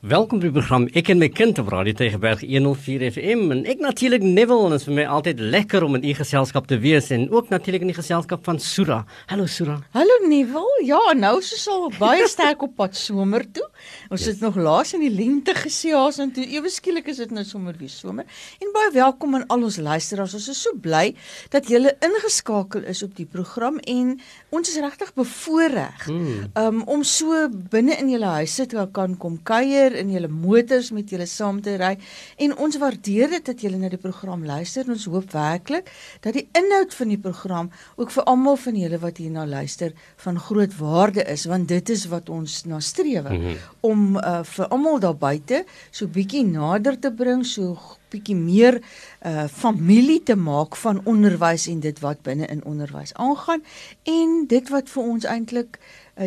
Welkom by die program Ek en my kind op Radio Tegeberg 104 FM en ek natuurlik Neville en dit is vir my altyd lekker om in u geselskap te wees en ook natuurlik in die geselskap van Sura. Hallo Sura. Hallo Neville. Ja, nou is ons al baie sterk op pad somer toe. Ons yes. het nog laas in die lente geseas en toe ewe skielik is dit nou sommer weer somer. En baie welkom aan al ons luisteraars. Ons is so bly dat julle ingeskakel is op die program en ons is regtig bevoorreg mm. um, om so binne in julle huise te kan kom kuier lekker in julle motors met julle saam te ry en ons waardeer dit dat julle na die program luister en ons hoop werklik dat die inhoud van die program ook vir almal van julle wat hierna luister van groot waarde is want dit is wat ons na streef mm -hmm. om uh, vir almal daar buite so bietjie nader te bring so bietjie meer uh familie te maak van onderwys en dit wat binne in onderwys aangaan en dit wat vir ons eintlik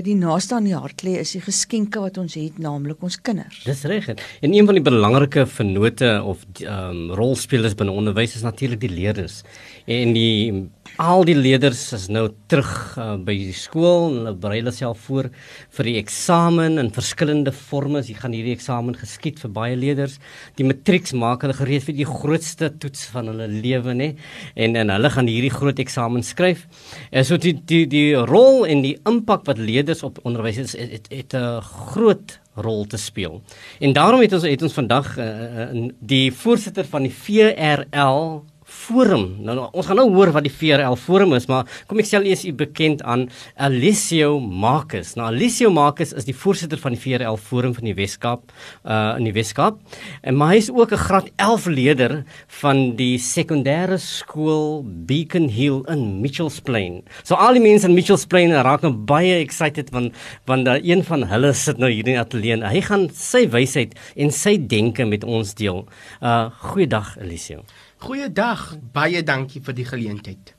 die naaste aan die hart lê is die geskenke wat ons het, naamlik ons kinders. Dis reg. En een van die belangrike vennote of ehm um, rolspelers binne onderwys is natuurlik die leerders. En die al die leerders is nou terug uh, by die skool en hulle berei hulle self voor vir die eksamen in verskillende forme. Jy gaan hierdie eksamen geskied vir baie leerders. Die matrieks maak hulle gereed vir die grootste toets van hulle lewe, nê? En en hulle gaan hierdie groot eksamen skryf. En so die die die rol en die impak wat leerders op onderwys het het, het 'n groot rol te speel. En daarom het ons het ons vandag uh, die voorsitter van die VRL forum. Nou, nou ons gaan nou hoor wat die VRL forum is, maar kom ek stel eers u bekend aan Alicio Marcus. Nou Alicio Marcus is die voorsitter van die VRL forum van die Weskaap uh in die Weskaap. En maar hy is ook 'n graad 11 leier van die sekondêre skool Beacon Hill in Mitchells Plain. So al die mense in Mitchells Plain raak nou baie excited want want daar een van hulle sit nou hier in die ateljee. Hy gaan sy wysheid en sy denke met ons deel. Uh goeiedag Alicio. Goeiedag, baie dankie vir die geleentheid.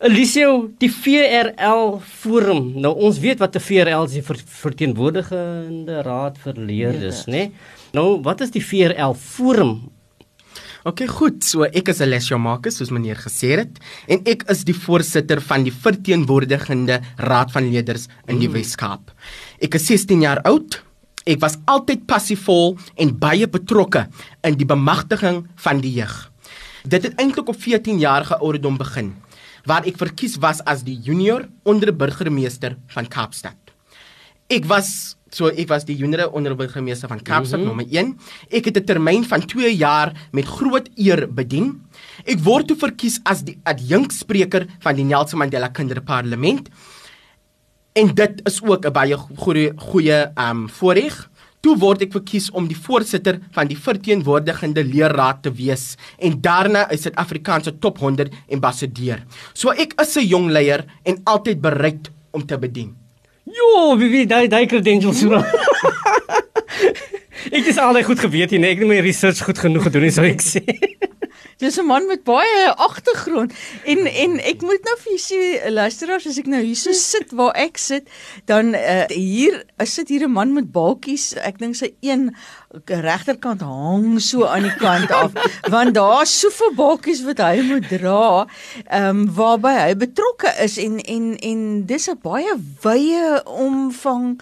Eliseo, die VRL forum. Nou ons weet wat 'n VRL is, die verteenwoordigende raad vir leerders, né? Nee? Nou, wat is die VRL forum? OK, goed. So ek is Alessio Marcus, soos meneer gesê het, en ek is die voorsitter van die verteenwoordigende raad van leerders in die mm. Weskaap. Ek is 16 jaar oud. Ek was altyd passievol en baie betrokke in die bemagtiging van die jeug. Dit het eintlik op 14 jarige ouderdom begin waar ek verkies was as die junior onderburgemeester van Kaapstad. Ek was so ek was die junior onderburgemeester van Kaapstad mm -hmm. nommer 1. Ek het 'n termyn van 2 jaar met groot eer bedien. Ek word toe verkies as die adjunkspreker van die Nelson Mandela Kinderparlement. En dit is ook 'n baie goeie goeie um voorreg. Toe word ek verkies om die voorsitter van die verteenwoordigende leerraad te wees en daarna is Suid-Afrikaanse top 100 ambassadeur. So ek is 'n jong leier en altyd bereid om te bedien. Jo, wie wie daai daai credentials so. ek is al goed geweet hier, nee, ek het my research goed genoeg gedoen, sou ek sê. Dis 'n man met baie agtergrond en en ek moet nou vir julle luisteraars as ek nou hier so sit waar ek sit dan uh, hier sit hier 'n man met balkies ek dink sy een regterkant hang so aan die kant af want daar's soveel balkies wat hy moet dra ehm um, waarby hy betrokke is en en en dis 'n baie wye omvang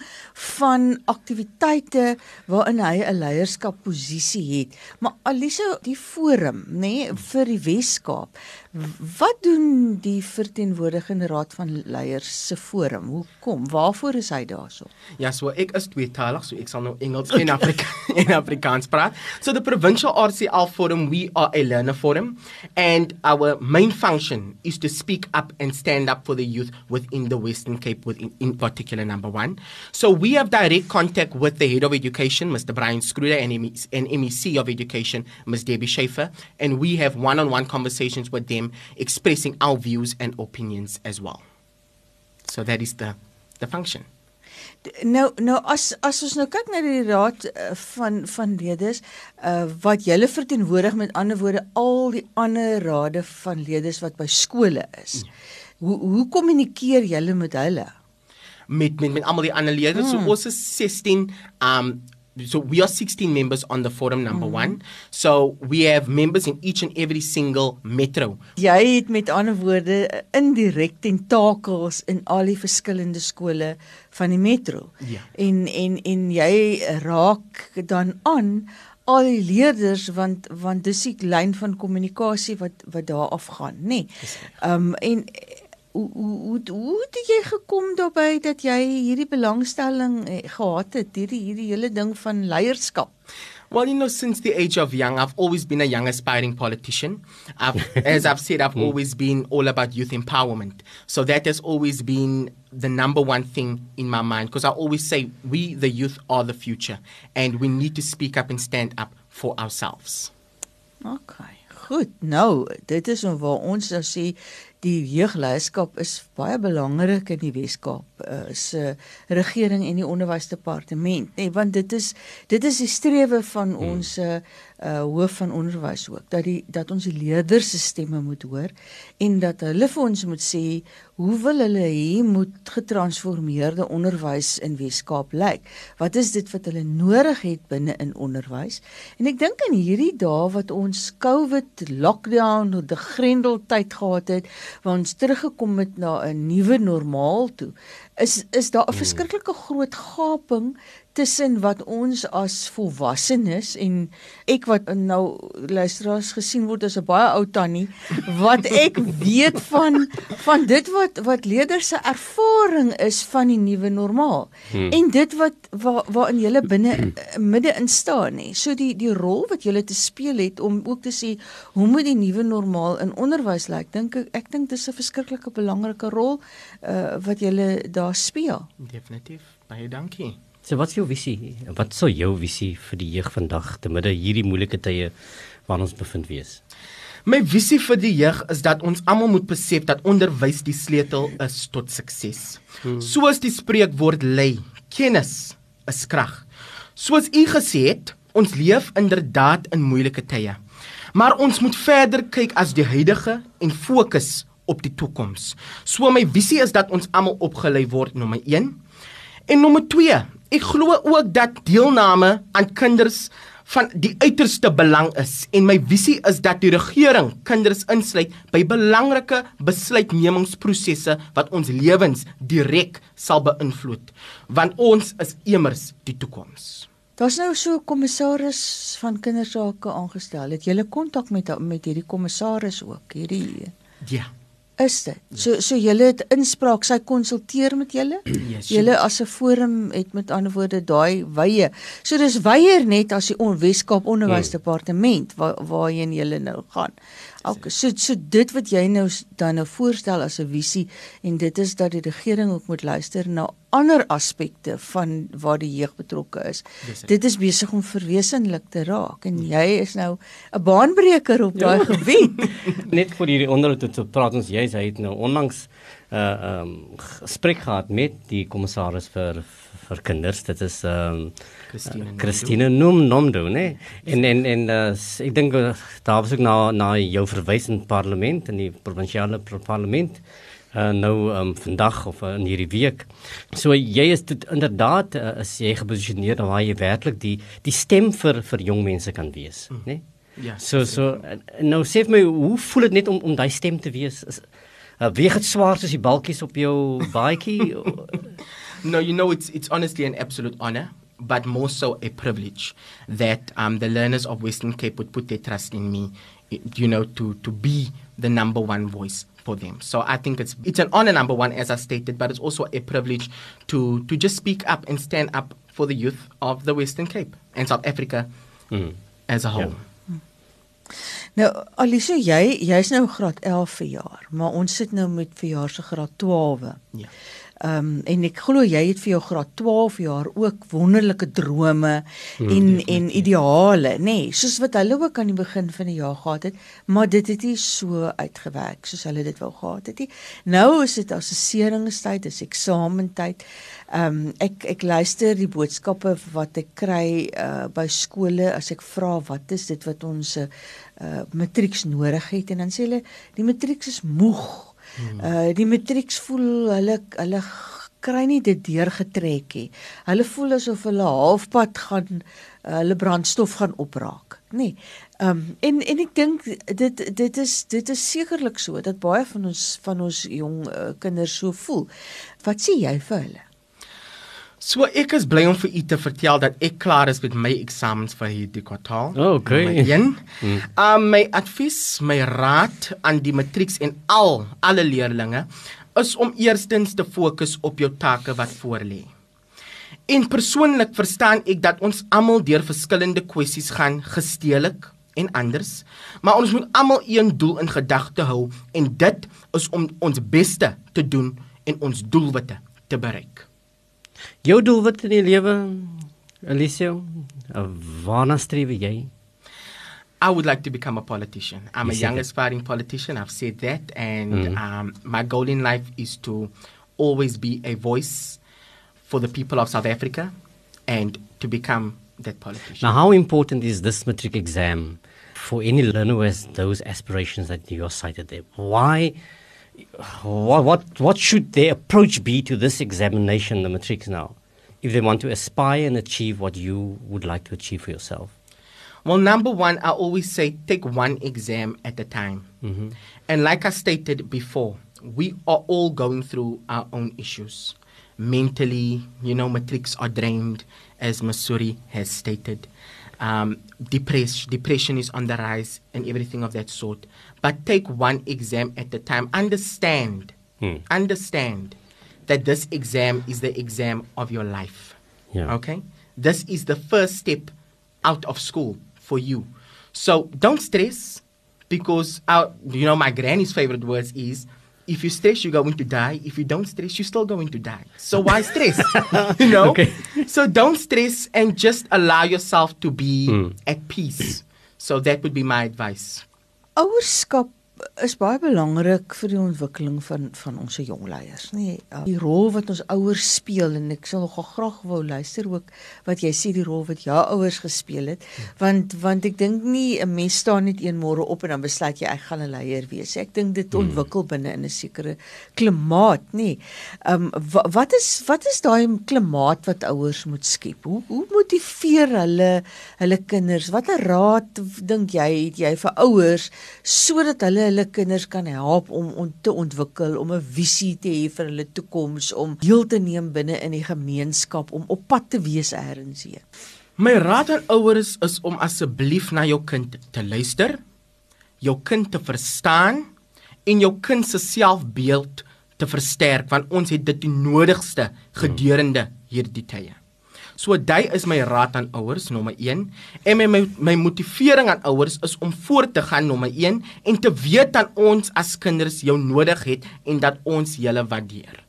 van aktiwiteite waarin hy 'n leierskapposisie het maar Alisa die forum nê nee, vir die Weskaap. Wat doen die verteenwoordigende raad van leiers se forum? Hoekom? Waarvoor is hy daarso? Ja, so ek is tweetalig, so ek sal nou Engels en Afrika en Afrikaans praat. So the provincial RCL forum, we are a learner forum and our main function is to speak up and stand up for the youth within the Western Cape within in particular number 1. So we have direct contact with the head of education, Mr. Brian Scruder and MEC of education, Ms. Debbie Schaefer, and we have one-on-one conversations with them expressing our views and opinions as well. So that is the the function. Nou nou as as ons nou kyk na die raad uh, van van leerders uh, wat julle verteenwoordig met ander woorde al die ander rade van leerders wat by skole is. Ja. Hoe hoe kommunikeer julle met hulle? Met met met almal die ander leerders. Hmm. So ons is 16 um so we are 16 members on the forum number mm. 1 so we have members in each and every single metro jy het met ander woorde indirek tentakels in al die verskillende skole van die metro ja. en en en jy raak dan aan al die leerders want want dis die lyn van kommunikasie wat wat daar afgaan nê. Nee. Ehm um, en hoe hoe hoe het jy gekom daarbey dat jy hierdie belangstelling eh, gehad het hierdie hierdie hele ding van leierskap? Well, you know, since the age of young, I've always been a young aspiring politician. I've, as I've said, I've always been all about youth empowerment. So that has always been the number one thing in my mind because I always say we, the youth, are the future and we need to speak up and stand up for ourselves. Okay. Goed. Nou, dit is waar ons nou sê die jeugleierskap is baie belangrik in die Weskaap uh, se regering en die onderwysdepartement nê nee, want dit is dit is die strewe van hmm. ons uh, hoof van onderwys ook dat die dat ons die leerders se stemme moet hoor en dat hulle vir ons moet sê hoe wil hulle hier moet getransformeerde onderwys in Weskaap lyk wat is dit wat hulle nodig het binne in onderwys en ek dink in hierdie dae wat ons covid lockdown of die grendeltyd gehad het waar ons teruggekom het na 'n nuwe normaal toe, is is daar 'n hmm. verskriklike groot gaping tussen wat ons as volwassenes en ek wat nou luisteraars gesien word as 'n baie ou tannie wat ek weet van van dit wat wat leerders se ervaring is van die nuwe normaal. Hmm. en dit wat waar waarin jy binne midde in staan nê so die die rol wat jy te speel het om ook te sê hoe moet die nuwe normaal in onderwys lyk? Dink ek ek dink dis 'n verskriklike belangrike rol uh, wat jy daar speel. Definitief. Baie dankie So wat is jou visie? Wat sou jou visie vir die jeug vandag te midde hierdie moeilike tye waarin ons bevind wees? My visie vir die jeug is dat ons almal moet besef dat onderwys die sleutel is tot sukses. Hmm. Soos die spreekwoord lê, kennis is krag. Soos u gesê het, ons leef inderdaad in moeilike tye. Maar ons moet verder kyk as die huidige en fokus op die toekoms. So my visie is dat ons almal opgelei word nommer 1 en nommer 2 Ek glo ook dat deelname aan kinders van die uiterste belang is en my visie is dat die regering kinders insluit by belangrike besluitnemingsprosesse wat ons lewens direk sal beïnvloed want ons is immers die toekoms. Daar's nou so 'n kommissaris van kindersake aangestel. Het jy kontak met met hierdie kommissaris ook? Hierdie Ja is dit. So so julle het inspraak, sy konsulteer met julle. Yes, julle as 'n forum het met ander woorde daai wye. So dis wyeer net as die Weskaap Onderwysdepartement waar waarheen julle nou gaan. Okay, so so dit wat jy nou dan nou voorstel as 'n visie en dit is dat die regering ook moet luister na ander aspekte van waar die jeug betrokke is. Yes, dit is besig om verwesenlik te raak en jy is nou 'n baanbreker op daai ja. gebied. Net vir hierdie onderhoud te praat ons jy hy het nou onlangs 'n uh, um, gesprek gehad met die kommissaris vir vir kinders. Dit is ehm um, Christine Num Nomdo, né? En en en uh, ek dink uh, daar was ook na na jou verwys in parlement in die provinsiale parlement uh, nou um, vandag of uh, in hierdie week. So jy is dit inderdaad uh, is jy geposisioneer waar jy werklik die die stem vir vir jong mense kan wees, mm. né? Ja. So so uh, nou sê my hoe voel dit net om om daai stem te wees? Is, uh, weeg dit swaar soos die balkies op jou baadjie? no, you know it's it's honestly an absolute honor. but more so a privilege that um, the learners of Western Cape would put their trust in me, you know, to, to be the number one voice for them. So I think it's it's an honor, number one, as I stated, but it's also a privilege to to just speak up and stand up for the youth of the Western Cape and South Africa mm. as a whole. Yeah. Nou Alicia, jy jy's nou graad 11 vir jaar, maar ons sit nou met verjaar se graad 12. Ja. Ehm um, en ek glo jy het vir jou graad 12 jaar ook wonderlike drome hmm, en definitief. en ideale, nê, nee, soos wat hulle ook aan die begin van die jaar gehad het, maar dit het nie so uitgewerk soos hulle dit wou gehad het nie. Nou is dit assesseringstyd, is eksamentyd. Ehm um, ek ek luister die boodskappe wat ek kry uh, by skole as ek vra wat is dit wat ons uh, matrieks nodig het en dan sê hulle die matrieks is moeg. Uh die matrieks voel hulle hulle kry nie dit deurgetrek nie. Hulle voel asof hulle halfpad gaan uh, hulle brandstof gaan opraak, nê. Nee. Ehm um, en en ek dink dit dit is dit is sekerlik so dat baie van ons van ons jong uh, kinders so voel. Wat sê jy vir hulle? So ek is bly om vir u te vertel dat ek klaar is met my eksamens vir hierdie kwartaal. Oh, okay. Een. Mm. Um my advies, my raad aan die matrieks en al alle leerders is om eerstens te fokus op jou take wat voorlê. En persoonlik verstaan ek dat ons almal deur verskillende kwessies gaan gesteelik en anders, maar ons moet almal een doel in gedagte hou en dit is om ons beste te doen en ons doelwitte te bereik. Jou doelwit in die lewe, Alicia, waarna streef jy? I would like to become a politician. I'm you a young that? aspiring politician. I've said that and mm. um, my goal in life is to always be a voice for the people of South Africa and to become that politician. Now how important is this matric exam for any learner who has those aspirations that you are cited there? Why what, what, what should their approach be to this examination, the matrix now, if they want to aspire and achieve what you would like to achieve for yourself? Well, number one, I always say take one exam at a time. Mm-hmm. And like I stated before, we are all going through our own issues. Mentally, you know, matrix are drained, as Masuri has stated. Um, depression, depression is on the rise, and everything of that sort but take one exam at a time. Understand, hmm. understand that this exam is the exam of your life. Yeah. Okay? This is the first step out of school for you. So don't stress because our, you know my granny's favorite words is if you stress you're going to die. If you don't stress you're still going to die. So why stress? You know? Okay. so don't stress and just allow yourself to be hmm. at peace. So that would be my advice. Ouerskap is baie belangrik vir die ontwikkeling van van ons jong leiers, nê? Nee, uh, die rol wat ons ouers speel en ek sal nogal graag wou luister ook wat jy sê die rol wat jou ouers gespeel het, want want ek dink nie 'n mens staan net een môre op en dan besluit jy ek gaan 'n leier wees. Ek dink dit hmm. ontwikkel binne in 'n sekere klimaat, nê? Ehm um, wat is wat is daai klimaat wat ouers moet skep? Hoe hoe motiveer hulle hulle kinders? Watter raad dink jy het jy vir ouers sodat hulle hulle kinders kan help om om te ontwikkel, om 'n visie te hê vir hulle toekoms, om deel te neem binne in die gemeenskap, om op pad te wees eers hier. My raad aan ouers is om asseblief na jou kind te luister, jou kind te verstaan en jou kind se selfbeeld te versterk want ons het dit die nodigste gedurende hierdie tye. So dit is my raad aan ouers nommer 1 en my my, my motivering aan ouers is om voort te gaan nommer 1 en te weet dat ons as kinders jou nodig het en dat ons julle waardeer.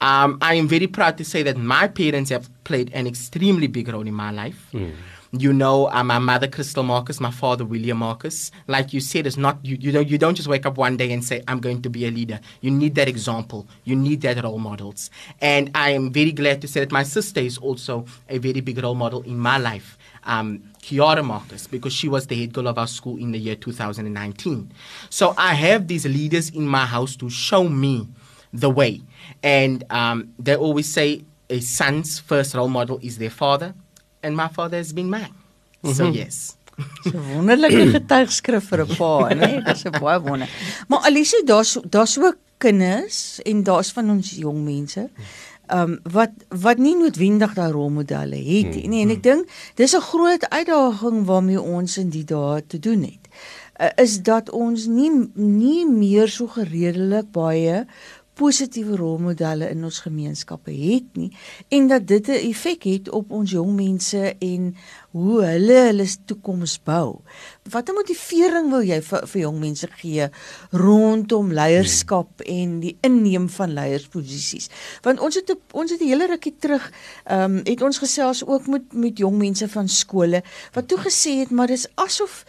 Um I am very proud to say that my parents have played an extremely big role in my life. Mm. You know, uh, my mother, Crystal Marcus, my father, William Marcus. Like you said, it's not you. You don't. You don't just wake up one day and say, "I'm going to be a leader." You need that example. You need that role models. And I am very glad to say that my sister is also a very big role model in my life. Um, Kiara Marcus, because she was the head girl of our school in the year 2019. So I have these leaders in my house to show me the way. And um, they always say a son's first role model is their father and my father has been mine. Mm -hmm. So mhm. yes. So wonderlike getuigskrif vir 'n pa, né? Dis 'n baie wonder. Maar Alisie, daar's daar's ook kinders en daar's van ons jong mense. Ehm um, wat wat nie noodwendig daai rolmodelle het nie. Nee, en ek dink dis 'n groot uitdaging waarmee ons in die dae te doen het. Uh, is dat ons nie nie meer so geredelik baie positiewe rolmodelle in ons gemeenskappe het nie en dat dit 'n effek het op ons jong mense en hoe hulle hulle toekoms bou. Watter motivering wil jy vir vir jong mense gee rondom leierskap en die inneem van leiersposisies? Want ons het ons het 'n hele rukkie terug ehm um, het ons gesels ook met met jong mense van skole wat toe gesê het maar dis asof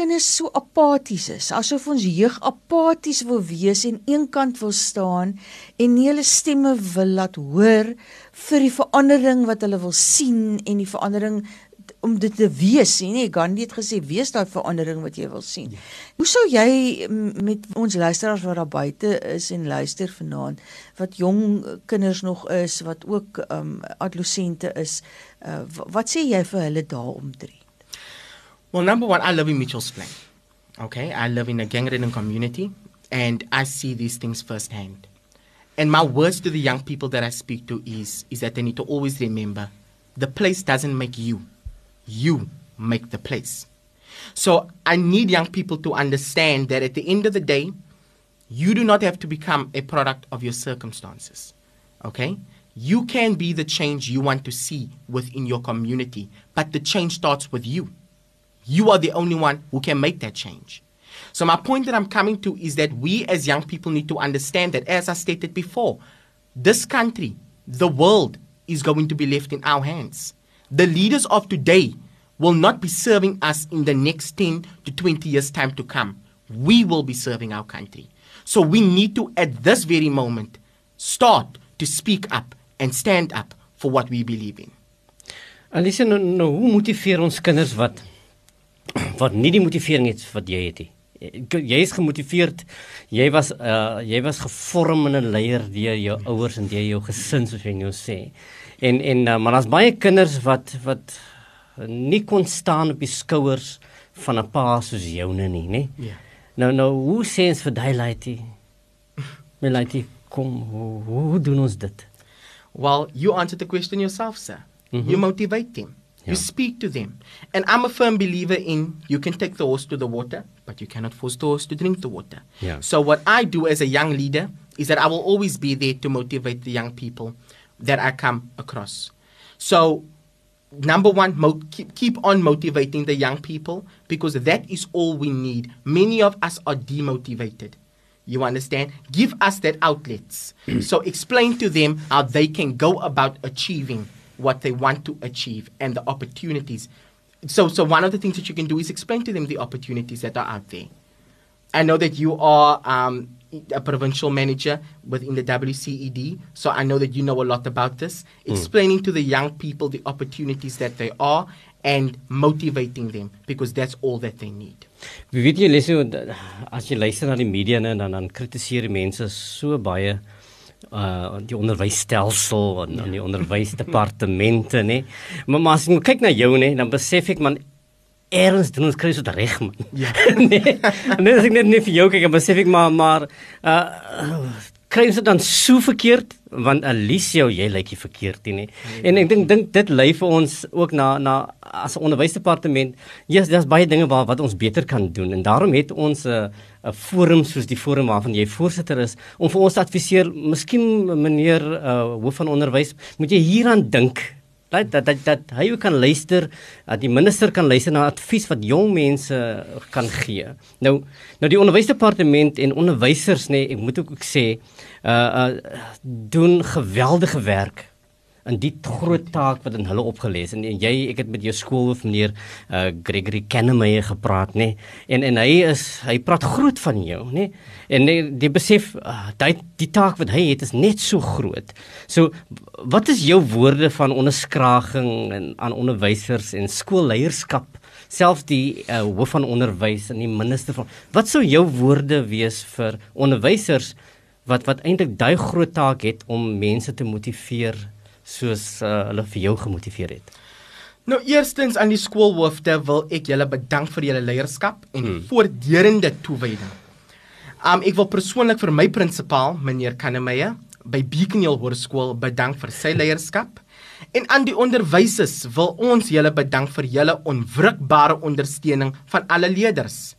kinders so apaties is, asof ons jeug apaties wil wees en eenkant wil staan en nie hulle stemme wil laat hoor vir die verandering wat hulle wil sien en die verandering om dit te wees, sien jy? Gandhi het gesê wees daai verandering wat jy wil sien. Ja. Hoe sou jy met ons luisteraars wat daar buite is en luister vanaand wat jong kinders nog is, wat ook ehm um, adolessente is, uh, wat sê jy vir hulle daaromtrent? Well, number one, I live in Mitchell's Plain. Okay, I live in a gang-ridden community, and I see these things firsthand. And my words to the young people that I speak to is, is that they need to always remember the place doesn't make you, you make the place. So I need young people to understand that at the end of the day, you do not have to become a product of your circumstances. Okay? You can be the change you want to see within your community, but the change starts with you. You are the only one who can make that change. So, my point that I'm coming to is that we as young people need to understand that, as I stated before, this country, the world, is going to be left in our hands. The leaders of today will not be serving us in the next 10 to 20 years' time to come. We will be serving our country. So, we need to, at this very moment, start to speak up and stand up for what we believe in. Alisa, nou, nou hoe motiveer ons kinders wat wat nie die motivering het wat jy het nie? jy is gemotiveerd. Jy was uh jy was gevorm in 'n leier deur jou ouers en deur jou gesin soos jy nou sê. En en uh, maar daar's baie kinders wat wat nie kon staan op die skouers van 'n pa soos joune nie, nê? Ja. Nou nou hoe sê ons vir daai laity? Melaity kom hoe, hoe doen ons dit? Well, you answered the question yourself, sir. Mm -hmm. You motivate them. Yeah. You speak to them. And I'm a firm believer in you can take the horse to the water, but you cannot force the horse to drink the water. Yeah. So, what I do as a young leader is that I will always be there to motivate the young people that I come across. So, number one, mo- keep, keep on motivating the young people because that is all we need. Many of us are demotivated. You understand? Give us that outlets. so, explain to them how they can go about achieving what they want to achieve and the opportunities. So, so one of the things that you can do is explain to them the opportunities that are out there. I know that you are um, a provincial manager within the WCED, so I know that you know a lot about this. Mm. Explaining to the young people the opportunities that they are and motivating them because that's all that they need. Wie weet jy lees as jy luister na die media en dan dan kritiseer mense so baie uh die onderwysstelsel en ja. die onderwysdepartemente nê. Maar, maar as ek kyk na jou nê, dan besef ek man erns doen ons kry so reg man. Ja. nee. Nee, as ek net nie vir jou kyk, dan besef ek maar maar uh kry ons dit dan so verkeerd want Alicia jy lyk jy verkeerd nie. Ja. En ek dink dink dit lei vir ons ook na na as 'n onderwysdepartement, ja, yes, daar's baie dinge waar wat ons beter kan doen en daarom het ons 'n uh, 'n forum soos die forum waarvan jy voorsitter is om vir ons te adviseer, miskien meneer uh, hoof van onderwys, moet jy hieraan dink dat dat dat, dat hy kan luister, dat die minister kan luister na advies wat jong mense kan gee. Nou nou die onderwysdepartement en onderwysers nê, nee, ek moet ook sê, uh uh doen geweldige werk in die groot taak wat in hulle opgelees en, en jy ek het met jou skoolhoof meneer uh, Gregory Kennemeyer gepraat nê en en hy is hy praat groot van jou nê en die, die besef uh, die die taak wat hy het is net so groot. So wat is jou woorde van onderskraging en aan onderwysers en skoolleierskap selfs die uh, hoof van onderwys en die minister van wat sou jou woorde wees vir onderwysers wat wat eintlik daai groot taak het om mense te motiveer soos uh, hulle vir jou gemotiveer het? Nou eerstens aan die skoolhoofde wil ek julle bedank vir julle leierskap en hmm. voortdurende toewyding. Um ek wil persoonlik vir my prinsipaal, meneer Kannemeyer, by Beacon Hill Hoërskool bedank vir sy leierskap. En aan die onderwysers wil ons julle bedank vir julle onwrikbare ondersteuning van alle leerders.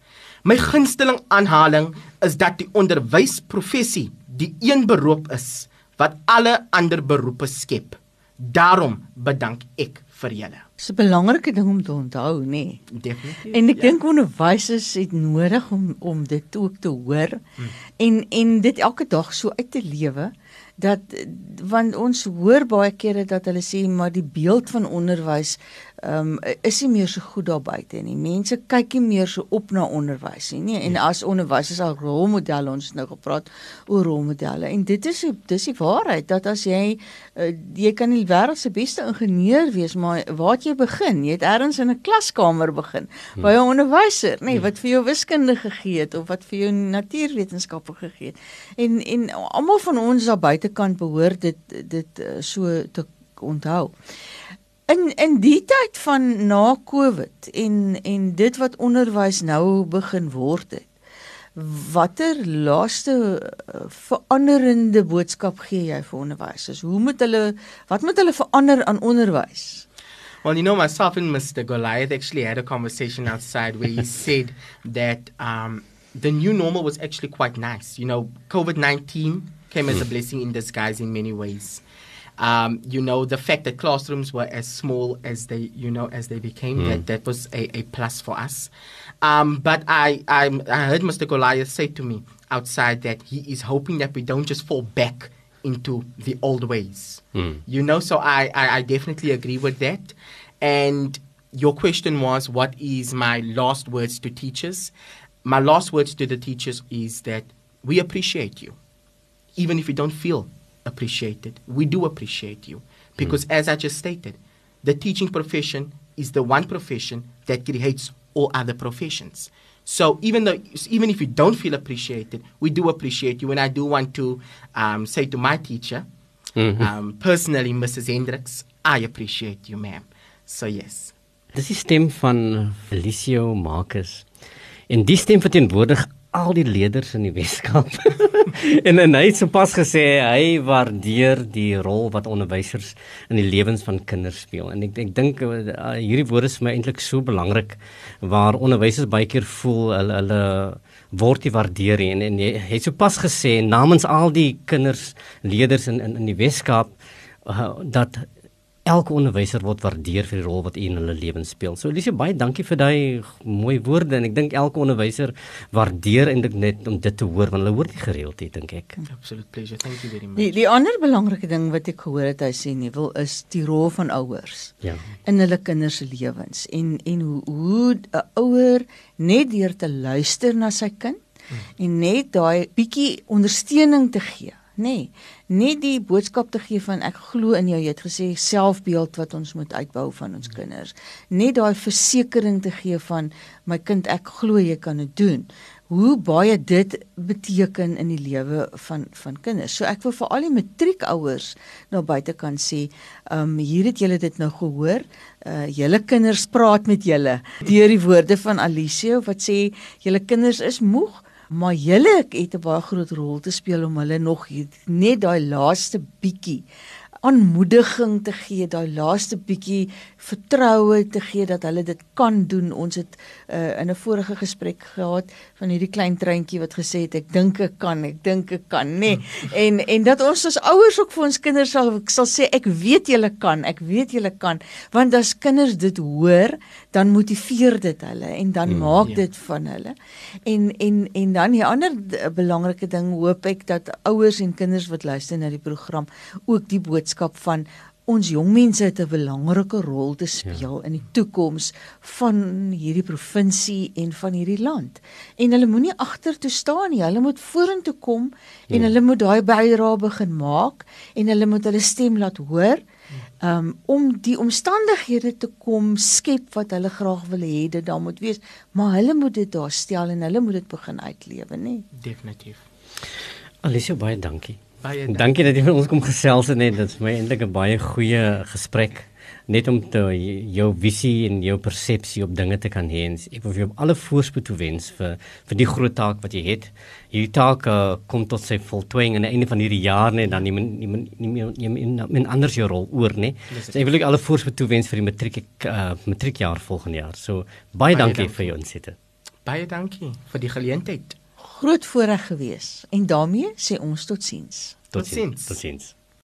My gunsteling aanhaling is dat die onderwysprofessie die een beroep is wat alle ander beroepe skep. Daarom bedank ek vir julle. Dis 'n belangrike ding om te onthou, nê? Nee. Definitief. En ek ja. dink onderwysers het nodig om om dit ook te hoor hmm. en en dit elke dag so uit te lewe dat want ons hoor baie kere dat hulle sê maar die beeld van onderwys ehm um, is nie meer so goed daar buite nie. Mense kyk nie meer so op na onderwys nie. nie. En as onderwysers al rolmodelle ons nou gepraat oor rolmodelle en dit is dis die waarheid dat as jy uh, jy kan die wêreld se beste ingenieur wees, maar waar jy begin? Jy het eers in 'n klaskamer begin hmm. by 'n onderwyser, nê, nee, wat vir jou wiskunde gegee het of wat vir jou natuurwetenskappe gegee het. En en almal van ons daar buitekant behoort dit dit uh, so te onthou in in die tyd van na Covid en en dit wat onderwys nou begin word het. Watter laaste uh, veranderende boodskap gee jy vir onderwysers? Hoe moet hulle wat moet hulle verander aan onderwys? Well, you know, myself and Mr. Goliath actually had a conversation outside where he said that um, the new normal was actually quite nice. You know, COVID 19 came as a hmm. blessing in disguise in many ways. Um, you know, the fact that classrooms were as small as they, you know, as they became, mm. that, that was a, a plus for us. Um, but I, I, I heard Mr. Goliath say to me outside that he is hoping that we don't just fall back into the old ways. Mm. You know, so I, I, I definitely agree with that. And your question was, what is my last words to teachers? My last words to the teachers is that we appreciate you, even if you don't feel appreciated. We do appreciate you because, mm. as I just stated, the teaching profession is the one profession that creates all other professions. So even though, even if you don't feel appreciated, we do appreciate you. And I do want to um, say to my teacher, mm-hmm. um, personally, Mrs. Hendricks, I appreciate you, ma'am. So yes. Dis die stem van Felicio Marcus. En die stem verteenwoordig al die leerders in die Weskaap. en en hy het sopas gesê hy waardeer die rol wat onderwysers in die lewens van kinders speel. En ek ek dink uh, hierdie woorde is vir my eintlik so belangrik waar onderwysers baie keer voel hulle hulle word nie waardeer nie. En, en hy het sopas gesê namens al die kinders leerders in in in die Weskaap uh, dat elke onderwyser word waardeer vir die rol wat hy in hulle lewens speel. So Elise baie dankie vir daai mooi woorde en ek dink elke onderwyser waardeer eintlik net om dit te hoor want hulle hoor dit gereeld hier dink ek. Absolute pleasure. Thank you very much. Die die ander belangrike ding wat ek gehoor het hy sê nie wil is die rol van ouers. Ja. In hulle kinders se lewens en en hoe hoe 'n ouer net deur te luister na sy kind hmm. en net daai bietjie ondersteuning te gee nê nee, net die boodskap te gee van ek glo in jou. Jy het gesê selfbeeld wat ons moet uitbou van ons kinders. Net daai versekering te gee van my kind ek glo jy kan dit doen. Hoe baie dit beteken in die lewe van van kinders. So ek wil vir al die matriekouers nou buite kan sê um hier het julle dit nou gehoor. Uh julle kinders praat met julle. Deur die woorde van Alicia wat sê julle kinders is moeg maar julle het 'n baie groot rol te speel om hulle nog net daai laaste bietjie aanmoediging te gee, daai laaste bietjie vertroue te gee dat hulle dit kan doen. Ons het uh, in 'n vorige gesprek gehad van hierdie klein treintjie wat gesê het ek dink ek kan, ek dink ek kan, nê. Nee. En en dat ons as ouers ook vir ons kinders sal sal sê ek weet julle kan, ek weet julle kan, want as kinders dit hoor, dan motiveer dit hulle en dan mm, maak ja. dit van hulle. En en en dan die ander belangrike ding hoop ek dat ouers en kinders wat luister na die program ook die boodskap boodskap van ons jong mense het 'n belangrike rol te speel ja. in die toekoms van hierdie provinsie en van hierdie land. En hulle moenie agtertoe staan nie. Hulle moet vorentoe kom en ja. hulle moet daai bydrae begin maak en hulle moet hulle stem laat hoor. Um om die omstandighede te kom skep wat hulle graag wil hê dit daar moet wees, maar hulle moet dit daar stel en hulle moet dit begin uitlewe, nê? Definitief. Alicia baie dankie. Baie dankie. dankie dat jy met ons kom gesels het net. Dit is my eintlik 'n baie goeie gesprek net om te jou visie en jou persepsie op dinge te kan hê. Ek wil vir jou alle voorspoed toewens vir vir die groot taak wat jy het. Hierdie taak uh, kom tot sy voltooiing aan die einde van hierdie jaar net dan nie nie nie in anders jou rol oor nê. So ek wil ek alle voorspoed toewens vir die matriek uh, matriekjaar volgende jaar. So baie, baie dankie, dankie vir jou insitte. Baie dankie vir die geleentheid groot voorreg gewees en daarmee sê ons totsiens. Totsiens. Totsiens.